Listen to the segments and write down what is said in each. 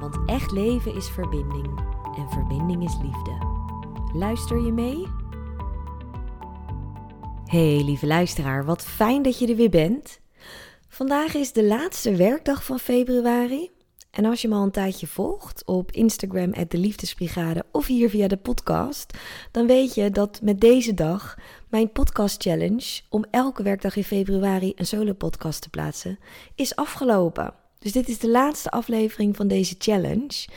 Want echt leven is verbinding en verbinding is liefde. Luister je mee? Hey lieve luisteraar, wat fijn dat je er weer bent. Vandaag is de laatste werkdag van februari. En als je me al een tijdje volgt op Instagram, de Liefdesbrigade of hier via de podcast, dan weet je dat met deze dag mijn podcast challenge om elke werkdag in februari een solo podcast te plaatsen is afgelopen. Dus dit is de laatste aflevering van deze challenge.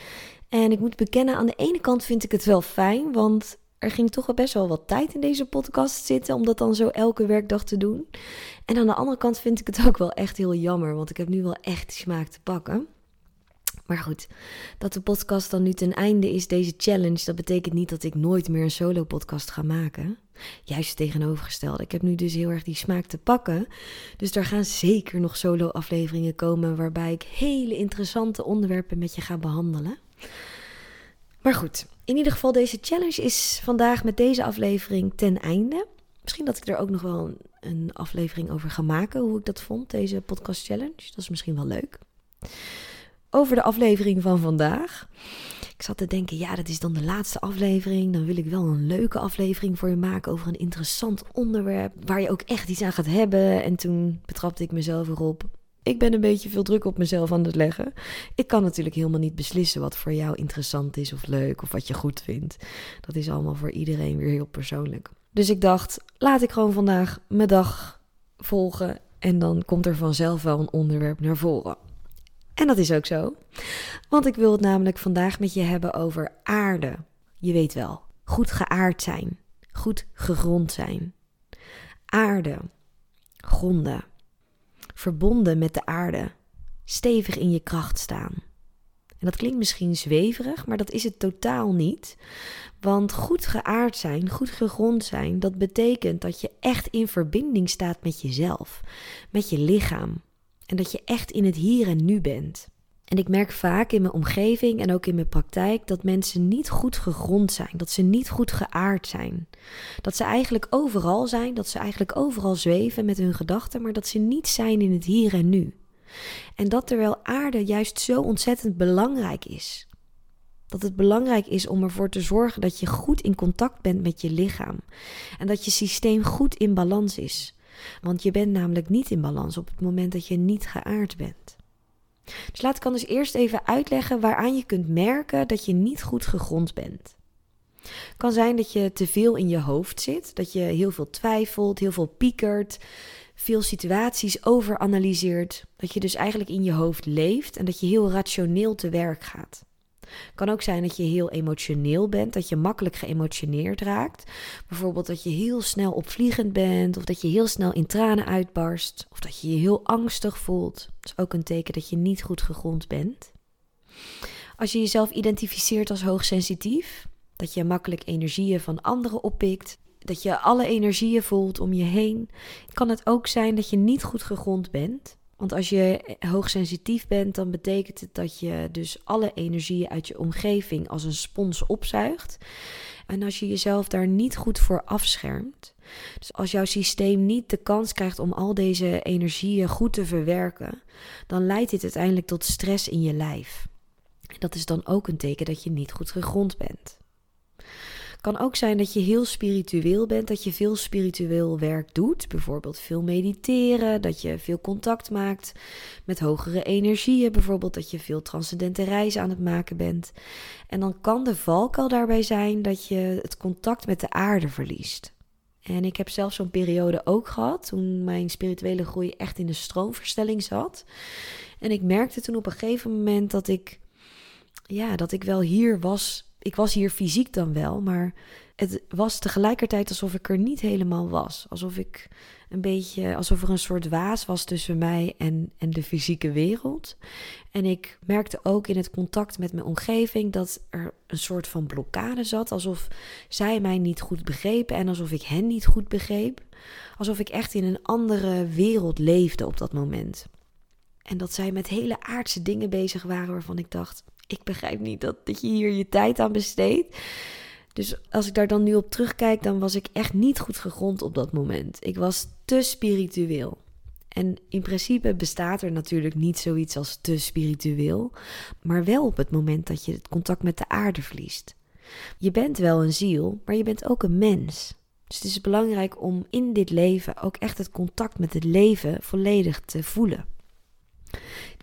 En ik moet bekennen, aan de ene kant vind ik het wel fijn, want er ging toch wel best wel wat tijd in deze podcast zitten om dat dan zo elke werkdag te doen. En aan de andere kant vind ik het ook wel echt heel jammer, want ik heb nu wel echt smaak te pakken. Maar goed, dat de podcast dan nu ten einde is, deze challenge, dat betekent niet dat ik nooit meer een solo podcast ga maken. Juist tegenovergestelde. Ik heb nu dus heel erg die smaak te pakken. Dus er gaan zeker nog solo-afleveringen komen waarbij ik hele interessante onderwerpen met je ga behandelen. Maar goed, in ieder geval, deze challenge is vandaag met deze aflevering ten einde. Misschien dat ik er ook nog wel een aflevering over ga maken, hoe ik dat vond, deze podcast challenge. Dat is misschien wel leuk. Over de aflevering van vandaag. Ik zat te denken, ja, dat is dan de laatste aflevering. Dan wil ik wel een leuke aflevering voor je maken over een interessant onderwerp. Waar je ook echt iets aan gaat hebben. En toen betrapte ik mezelf erop. Ik ben een beetje veel druk op mezelf aan het leggen. Ik kan natuurlijk helemaal niet beslissen wat voor jou interessant is of leuk of wat je goed vindt. Dat is allemaal voor iedereen weer heel persoonlijk. Dus ik dacht, laat ik gewoon vandaag mijn dag volgen en dan komt er vanzelf wel een onderwerp naar voren. En dat is ook zo. Want ik wil het namelijk vandaag met je hebben over aarde. Je weet wel, goed geaard zijn, goed gegrond zijn. Aarde, gronden, verbonden met de aarde, stevig in je kracht staan. En dat klinkt misschien zweverig, maar dat is het totaal niet. Want goed geaard zijn, goed gegrond zijn, dat betekent dat je echt in verbinding staat met jezelf, met je lichaam, en dat je echt in het hier en nu bent. En ik merk vaak in mijn omgeving en ook in mijn praktijk dat mensen niet goed gegrond zijn, dat ze niet goed geaard zijn. Dat ze eigenlijk overal zijn, dat ze eigenlijk overal zweven met hun gedachten, maar dat ze niet zijn in het hier en nu. En dat terwijl aarde juist zo ontzettend belangrijk is. Dat het belangrijk is om ervoor te zorgen dat je goed in contact bent met je lichaam en dat je systeem goed in balans is. Want je bent namelijk niet in balans op het moment dat je niet geaard bent. Dus laat ik anders eerst even uitleggen waaraan je kunt merken dat je niet goed gegrond bent. Het kan zijn dat je te veel in je hoofd zit, dat je heel veel twijfelt, heel veel piekert, veel situaties overanalyseert, dat je dus eigenlijk in je hoofd leeft en dat je heel rationeel te werk gaat. Kan ook zijn dat je heel emotioneel bent, dat je makkelijk geëmotioneerd raakt. Bijvoorbeeld dat je heel snel opvliegend bent, of dat je heel snel in tranen uitbarst, of dat je je heel angstig voelt. Dat is ook een teken dat je niet goed gegrond bent. Als je jezelf identificeert als hoogsensitief, dat je makkelijk energieën van anderen oppikt, dat je alle energieën voelt om je heen, kan het ook zijn dat je niet goed gegrond bent. Want als je hoogsensitief bent, dan betekent het dat je dus alle energieën uit je omgeving als een spons opzuigt. En als je jezelf daar niet goed voor afschermt, dus als jouw systeem niet de kans krijgt om al deze energieën goed te verwerken, dan leidt dit uiteindelijk tot stress in je lijf. Dat is dan ook een teken dat je niet goed gegrond bent. Kan ook zijn dat je heel spiritueel bent, dat je veel spiritueel werk doet. Bijvoorbeeld veel mediteren, dat je veel contact maakt met hogere energieën. Bijvoorbeeld dat je veel transcendente reizen aan het maken bent. En dan kan de valkuil daarbij zijn dat je het contact met de aarde verliest. En ik heb zelf zo'n periode ook gehad, toen mijn spirituele groei echt in de stroomverstelling zat. En ik merkte toen op een gegeven moment dat ik, ja, dat ik wel hier was ik was hier fysiek dan wel, maar het was tegelijkertijd alsof ik er niet helemaal was. Alsof ik een beetje, alsof er een soort waas was tussen mij en, en de fysieke wereld. En ik merkte ook in het contact met mijn omgeving dat er een soort van blokkade zat. Alsof zij mij niet goed begrepen en alsof ik hen niet goed begreep. Alsof ik echt in een andere wereld leefde op dat moment. En dat zij met hele aardse dingen bezig waren waarvan ik dacht: ik begrijp niet dat, dat je hier je tijd aan besteedt. Dus als ik daar dan nu op terugkijk, dan was ik echt niet goed gegrond op dat moment. Ik was te spiritueel. En in principe bestaat er natuurlijk niet zoiets als te spiritueel, maar wel op het moment dat je het contact met de aarde verliest. Je bent wel een ziel, maar je bent ook een mens. Dus het is belangrijk om in dit leven ook echt het contact met het leven volledig te voelen.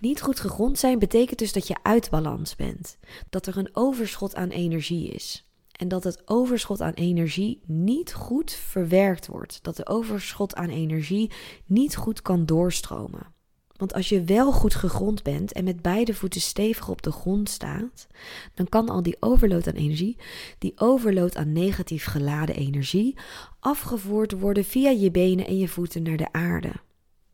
Niet goed gegrond zijn betekent dus dat je uit balans bent, dat er een overschot aan energie is. En dat het overschot aan energie niet goed verwerkt wordt. Dat de overschot aan energie niet goed kan doorstromen. Want als je wel goed gegrond bent en met beide voeten stevig op de grond staat, dan kan al die overload aan energie, die overload aan negatief geladen energie, afgevoerd worden via je benen en je voeten naar de aarde.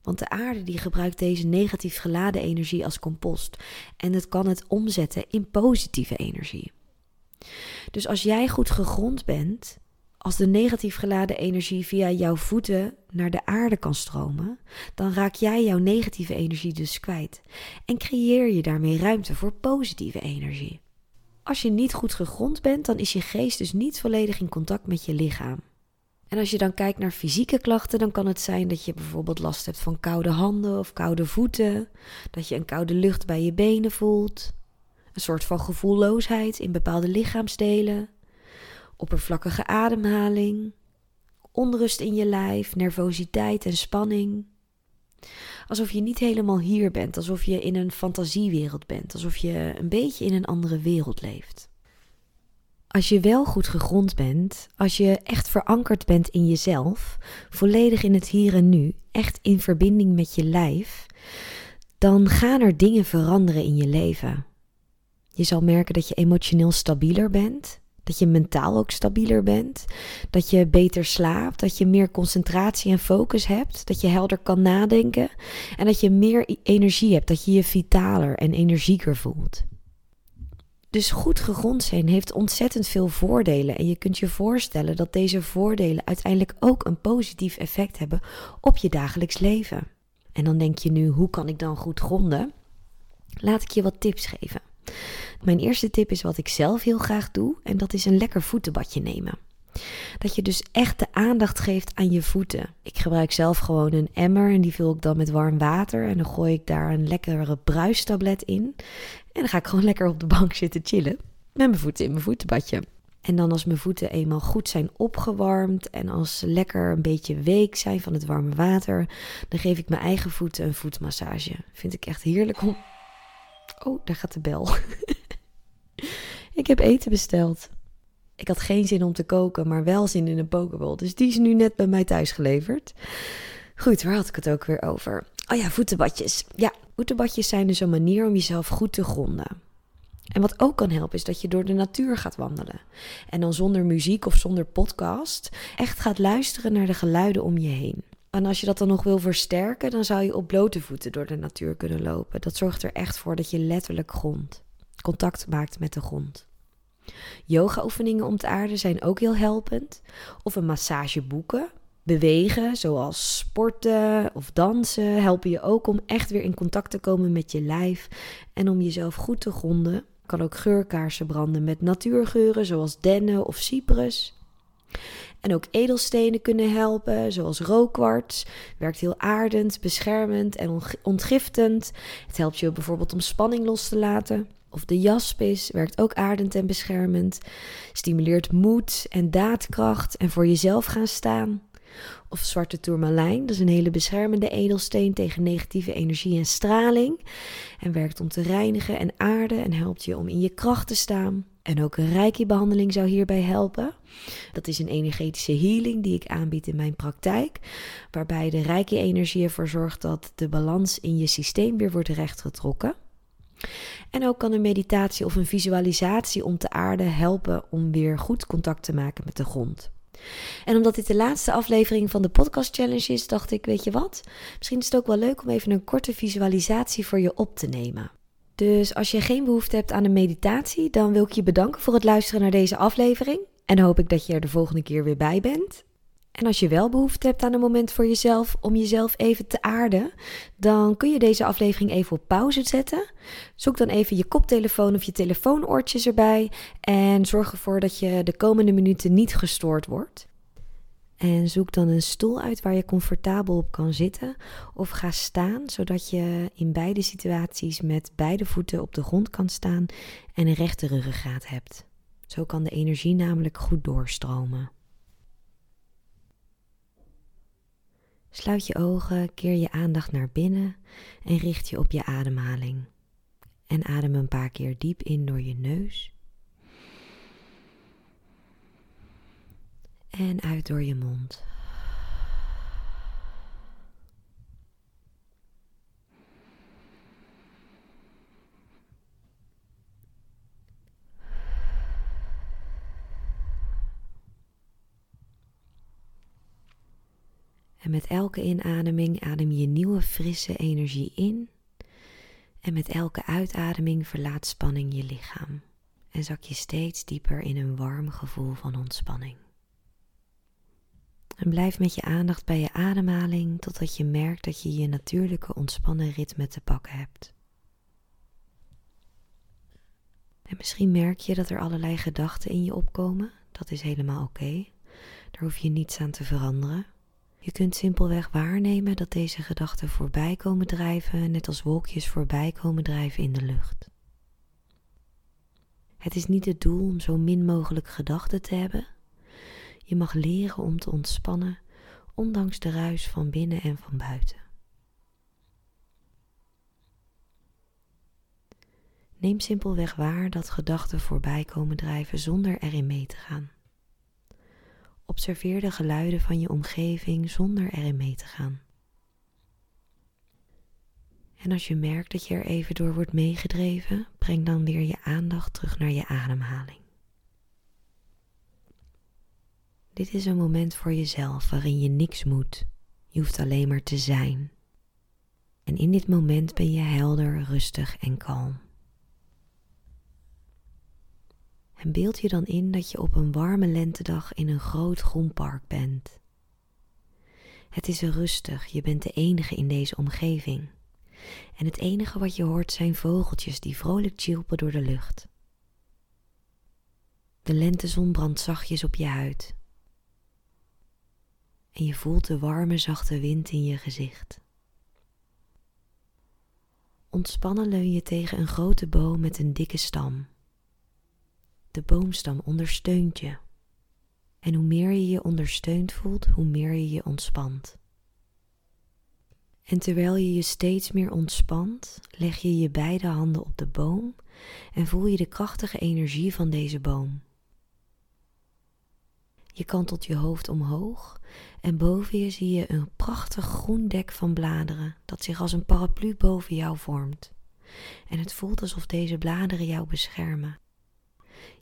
Want de aarde die gebruikt deze negatief geladen energie als compost en het kan het omzetten in positieve energie. Dus als jij goed gegrond bent, als de negatief geladen energie via jouw voeten naar de aarde kan stromen, dan raak jij jouw negatieve energie dus kwijt en creëer je daarmee ruimte voor positieve energie. Als je niet goed gegrond bent, dan is je geest dus niet volledig in contact met je lichaam. En als je dan kijkt naar fysieke klachten, dan kan het zijn dat je bijvoorbeeld last hebt van koude handen of koude voeten, dat je een koude lucht bij je benen voelt, een soort van gevoelloosheid in bepaalde lichaamsdelen, oppervlakkige ademhaling, onrust in je lijf, nervositeit en spanning. Alsof je niet helemaal hier bent, alsof je in een fantasiewereld bent, alsof je een beetje in een andere wereld leeft. Als je wel goed gegrond bent, als je echt verankerd bent in jezelf, volledig in het hier en nu, echt in verbinding met je lijf, dan gaan er dingen veranderen in je leven. Je zal merken dat je emotioneel stabieler bent, dat je mentaal ook stabieler bent, dat je beter slaapt, dat je meer concentratie en focus hebt, dat je helder kan nadenken en dat je meer energie hebt, dat je je vitaler en energieker voelt. Dus goed gegrond zijn heeft ontzettend veel voordelen. En je kunt je voorstellen dat deze voordelen uiteindelijk ook een positief effect hebben op je dagelijks leven. En dan denk je nu, hoe kan ik dan goed gronden? Laat ik je wat tips geven. Mijn eerste tip is wat ik zelf heel graag doe, en dat is een lekker voetenbadje nemen. Dat je dus echt de aandacht geeft aan je voeten. Ik gebruik zelf gewoon een emmer en die vul ik dan met warm water. En dan gooi ik daar een lekkere bruistablet in. En dan ga ik gewoon lekker op de bank zitten chillen. Met mijn voeten in mijn voetenbadje. En dan als mijn voeten eenmaal goed zijn opgewarmd en als ze lekker een beetje week zijn van het warme water, dan geef ik mijn eigen voeten een voetmassage. Vind ik echt heerlijk om. Oh, daar gaat de bel. ik heb eten besteld. Ik had geen zin om te koken, maar wel zin in een pokeball. Dus die is nu net bij mij thuis geleverd. Goed, waar had ik het ook weer over? Oh ja, voetenbadjes. Ja, voetenbadjes zijn dus een manier om jezelf goed te gronden. En wat ook kan helpen is dat je door de natuur gaat wandelen. En dan zonder muziek of zonder podcast echt gaat luisteren naar de geluiden om je heen. En als je dat dan nog wil versterken, dan zou je op blote voeten door de natuur kunnen lopen. Dat zorgt er echt voor dat je letterlijk grond, contact maakt met de grond. Yoga-oefeningen om te aarde zijn ook heel helpend. Of een massage boeken. Bewegen, zoals sporten of dansen, helpen je ook om echt weer in contact te komen met je lijf en om jezelf goed te gronden. Kan ook geurkaarsen branden met natuurgeuren, zoals dennen of cyprus. En ook edelstenen kunnen helpen, zoals rookkwarts. Werkt heel aardend, beschermend en ontgiftend. Het helpt je bijvoorbeeld om spanning los te laten. Of de jaspis werkt ook aardend en beschermend. Stimuleert moed en daadkracht en voor jezelf gaan staan. Of zwarte tourmalijn, dat is een hele beschermende edelsteen tegen negatieve energie en straling. En werkt om te reinigen en aarden en helpt je om in je kracht te staan. En ook een reiki-behandeling zou hierbij helpen. Dat is een energetische healing die ik aanbied in mijn praktijk, waarbij de reiki-energie ervoor zorgt dat de balans in je systeem weer wordt rechtgetrokken. En ook kan een meditatie of een visualisatie om te aarden helpen om weer goed contact te maken met de grond. En omdat dit de laatste aflevering van de podcast challenge is, dacht ik, weet je wat? Misschien is het ook wel leuk om even een korte visualisatie voor je op te nemen. Dus als je geen behoefte hebt aan een meditatie, dan wil ik je bedanken voor het luisteren naar deze aflevering. En hoop ik dat je er de volgende keer weer bij bent. En als je wel behoefte hebt aan een moment voor jezelf om jezelf even te aarden, dan kun je deze aflevering even op pauze zetten. Zoek dan even je koptelefoon of je telefoonoortjes erbij en zorg ervoor dat je de komende minuten niet gestoord wordt. En zoek dan een stoel uit waar je comfortabel op kan zitten of ga staan, zodat je in beide situaties met beide voeten op de grond kan staan en een rechte ruggengraat hebt. Zo kan de energie namelijk goed doorstromen. Sluit je ogen, keer je aandacht naar binnen en richt je op je ademhaling. En adem een paar keer diep in door je neus. En uit door je mond. En met elke inademing adem je nieuwe frisse energie in. En met elke uitademing verlaat spanning je lichaam. En zak je steeds dieper in een warm gevoel van ontspanning. En blijf met je aandacht bij je ademhaling totdat je merkt dat je je natuurlijke ontspannen ritme te pakken hebt. En misschien merk je dat er allerlei gedachten in je opkomen. Dat is helemaal oké. Daar hoef je niets aan te veranderen. Je kunt simpelweg waarnemen dat deze gedachten voorbij komen drijven, net als wolkjes voorbij komen drijven in de lucht. Het is niet het doel om zo min mogelijk gedachten te hebben. Je mag leren om te ontspannen, ondanks de ruis van binnen en van buiten. Neem simpelweg waar dat gedachten voorbij komen drijven zonder erin mee te gaan. Observeer de geluiden van je omgeving zonder erin mee te gaan. En als je merkt dat je er even door wordt meegedreven, breng dan weer je aandacht terug naar je ademhaling. Dit is een moment voor jezelf waarin je niks moet. Je hoeft alleen maar te zijn. En in dit moment ben je helder, rustig en kalm. En beeld je dan in dat je op een warme lentedag in een groot groen park bent. Het is rustig, je bent de enige in deze omgeving. En het enige wat je hoort zijn vogeltjes die vrolijk chilpen door de lucht. De lentezon brandt zachtjes op je huid. En je voelt de warme, zachte wind in je gezicht. Ontspannen leun je tegen een grote boom met een dikke stam. De boomstam ondersteunt je. En hoe meer je je ondersteund voelt, hoe meer je je ontspant. En terwijl je je steeds meer ontspant, leg je je beide handen op de boom en voel je de krachtige energie van deze boom. Je kantelt je hoofd omhoog en boven je zie je een prachtig groen dek van bladeren dat zich als een paraplu boven jou vormt. En het voelt alsof deze bladeren jou beschermen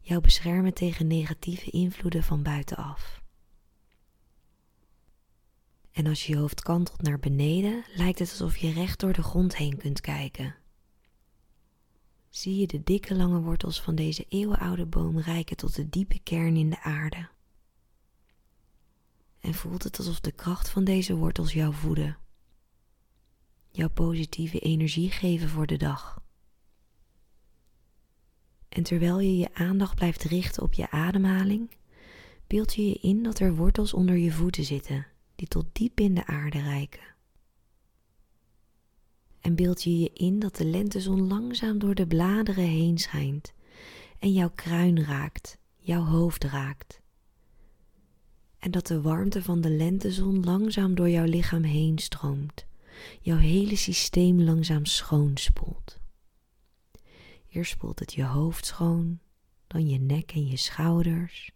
jou beschermen tegen negatieve invloeden van buitenaf. En als je je hoofd kantelt naar beneden, lijkt het alsof je recht door de grond heen kunt kijken. Zie je de dikke lange wortels van deze eeuwenoude boom reiken tot de diepe kern in de aarde. En voelt het alsof de kracht van deze wortels jou voeden, jouw positieve energie geven voor de dag. En terwijl je je aandacht blijft richten op je ademhaling, beeld je je in dat er wortels onder je voeten zitten, die tot diep in de aarde reiken. En beeld je je in dat de lentezon langzaam door de bladeren heen schijnt en jouw kruin raakt, jouw hoofd raakt. En dat de warmte van de lentezon langzaam door jouw lichaam heen stroomt, jouw hele systeem langzaam schoonspoelt. Eerst spoelt het je hoofd schoon, dan je nek en je schouders.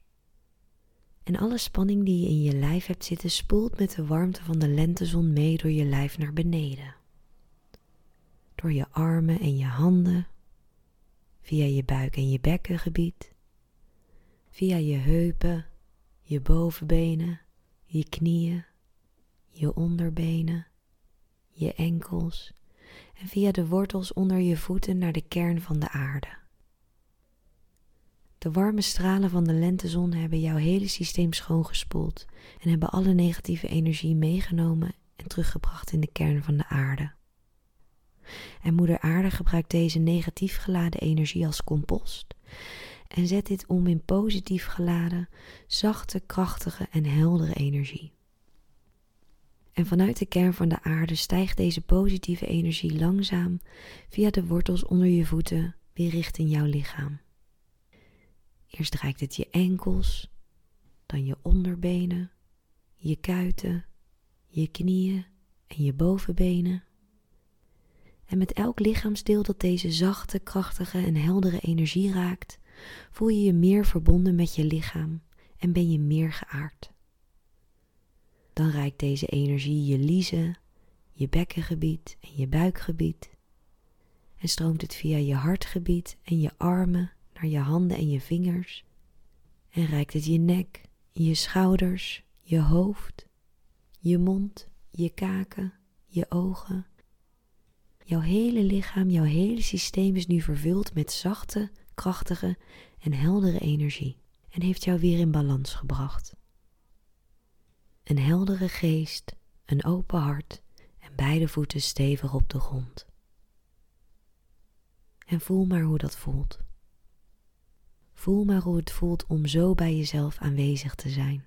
En alle spanning die je in je lijf hebt zitten spoelt met de warmte van de lentezon mee door je lijf naar beneden. door je armen en je handen, via je buik en je bekkengebied, via je heupen, je bovenbenen, je knieën, je onderbenen, je enkels en via de wortels onder je voeten naar de kern van de aarde. De warme stralen van de lentezon hebben jouw hele systeem schoongespoeld en hebben alle negatieve energie meegenomen en teruggebracht in de kern van de aarde. En Moeder Aarde gebruikt deze negatief geladen energie als compost en zet dit om in positief geladen, zachte, krachtige en heldere energie. En vanuit de kern van de aarde stijgt deze positieve energie langzaam via de wortels onder je voeten weer richting jouw lichaam. Eerst raakt het je enkels, dan je onderbenen, je kuiten, je knieën en je bovenbenen. En met elk lichaamsdeel dat deze zachte, krachtige en heldere energie raakt, voel je je meer verbonden met je lichaam en ben je meer geaard. Dan reikt deze energie je liezen, je bekkengebied en je buikgebied. En stroomt het via je hartgebied en je armen naar je handen en je vingers. En reikt het je nek, je schouders, je hoofd, je mond, je kaken, je ogen. Jouw hele lichaam, jouw hele systeem is nu vervuld met zachte, krachtige en heldere energie en heeft jou weer in balans gebracht. Een heldere geest, een open hart en beide voeten stevig op de grond. En voel maar hoe dat voelt. Voel maar hoe het voelt om zo bij jezelf aanwezig te zijn.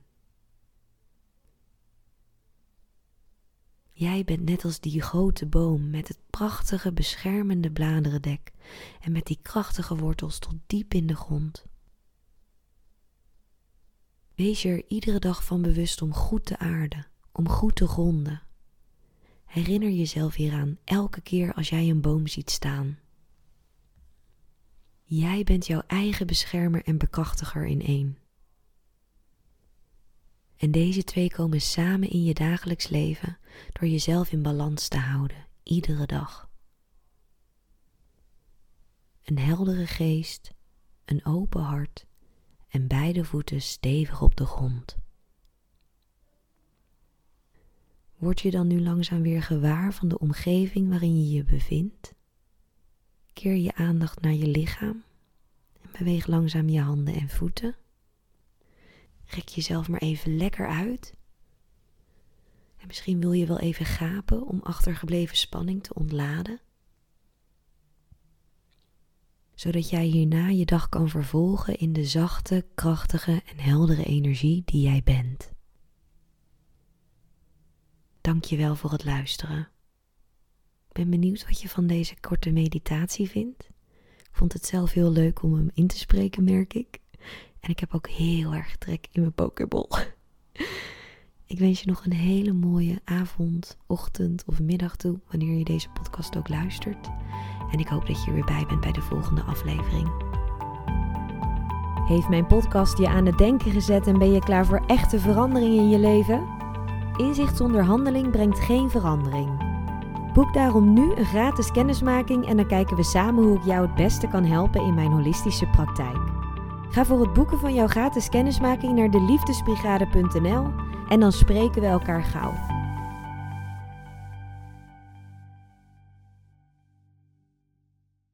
Jij bent net als die grote boom met het prachtige beschermende bladerendek en met die krachtige wortels tot diep in de grond. Wees je er iedere dag van bewust om goed te aarden, om goed te gronden. Herinner jezelf hieraan elke keer als jij een boom ziet staan. Jij bent jouw eigen beschermer en bekrachtiger in één. En deze twee komen samen in je dagelijks leven door jezelf in balans te houden, iedere dag. Een heldere geest, een open hart en beide voeten stevig op de grond. Word je dan nu langzaam weer gewaar van de omgeving waarin je je bevindt? Keer je aandacht naar je lichaam en beweeg langzaam je handen en voeten. Rek jezelf maar even lekker uit. En misschien wil je wel even gapen om achtergebleven spanning te ontladen. Zodat jij hierna je dag kan vervolgen in de zachte, krachtige en heldere energie die jij bent. Dank je wel voor het luisteren. Ik ben benieuwd wat je van deze korte meditatie vindt. Ik vond het zelf heel leuk om hem in te spreken, merk ik. En ik heb ook heel erg trek in mijn pokeball. Ik wens je nog een hele mooie avond, ochtend of middag toe, wanneer je deze podcast ook luistert. En ik hoop dat je er weer bij bent bij de volgende aflevering. Heeft mijn podcast je aan het denken gezet en ben je klaar voor echte verandering in je leven? Inzicht zonder handeling brengt geen verandering. Boek daarom nu een gratis kennismaking en dan kijken we samen hoe ik jou het beste kan helpen in mijn holistische praktijk. Ga voor het boeken van jouw gratis kennismaking naar deliefdesbrigade.nl en dan spreken we elkaar gauw.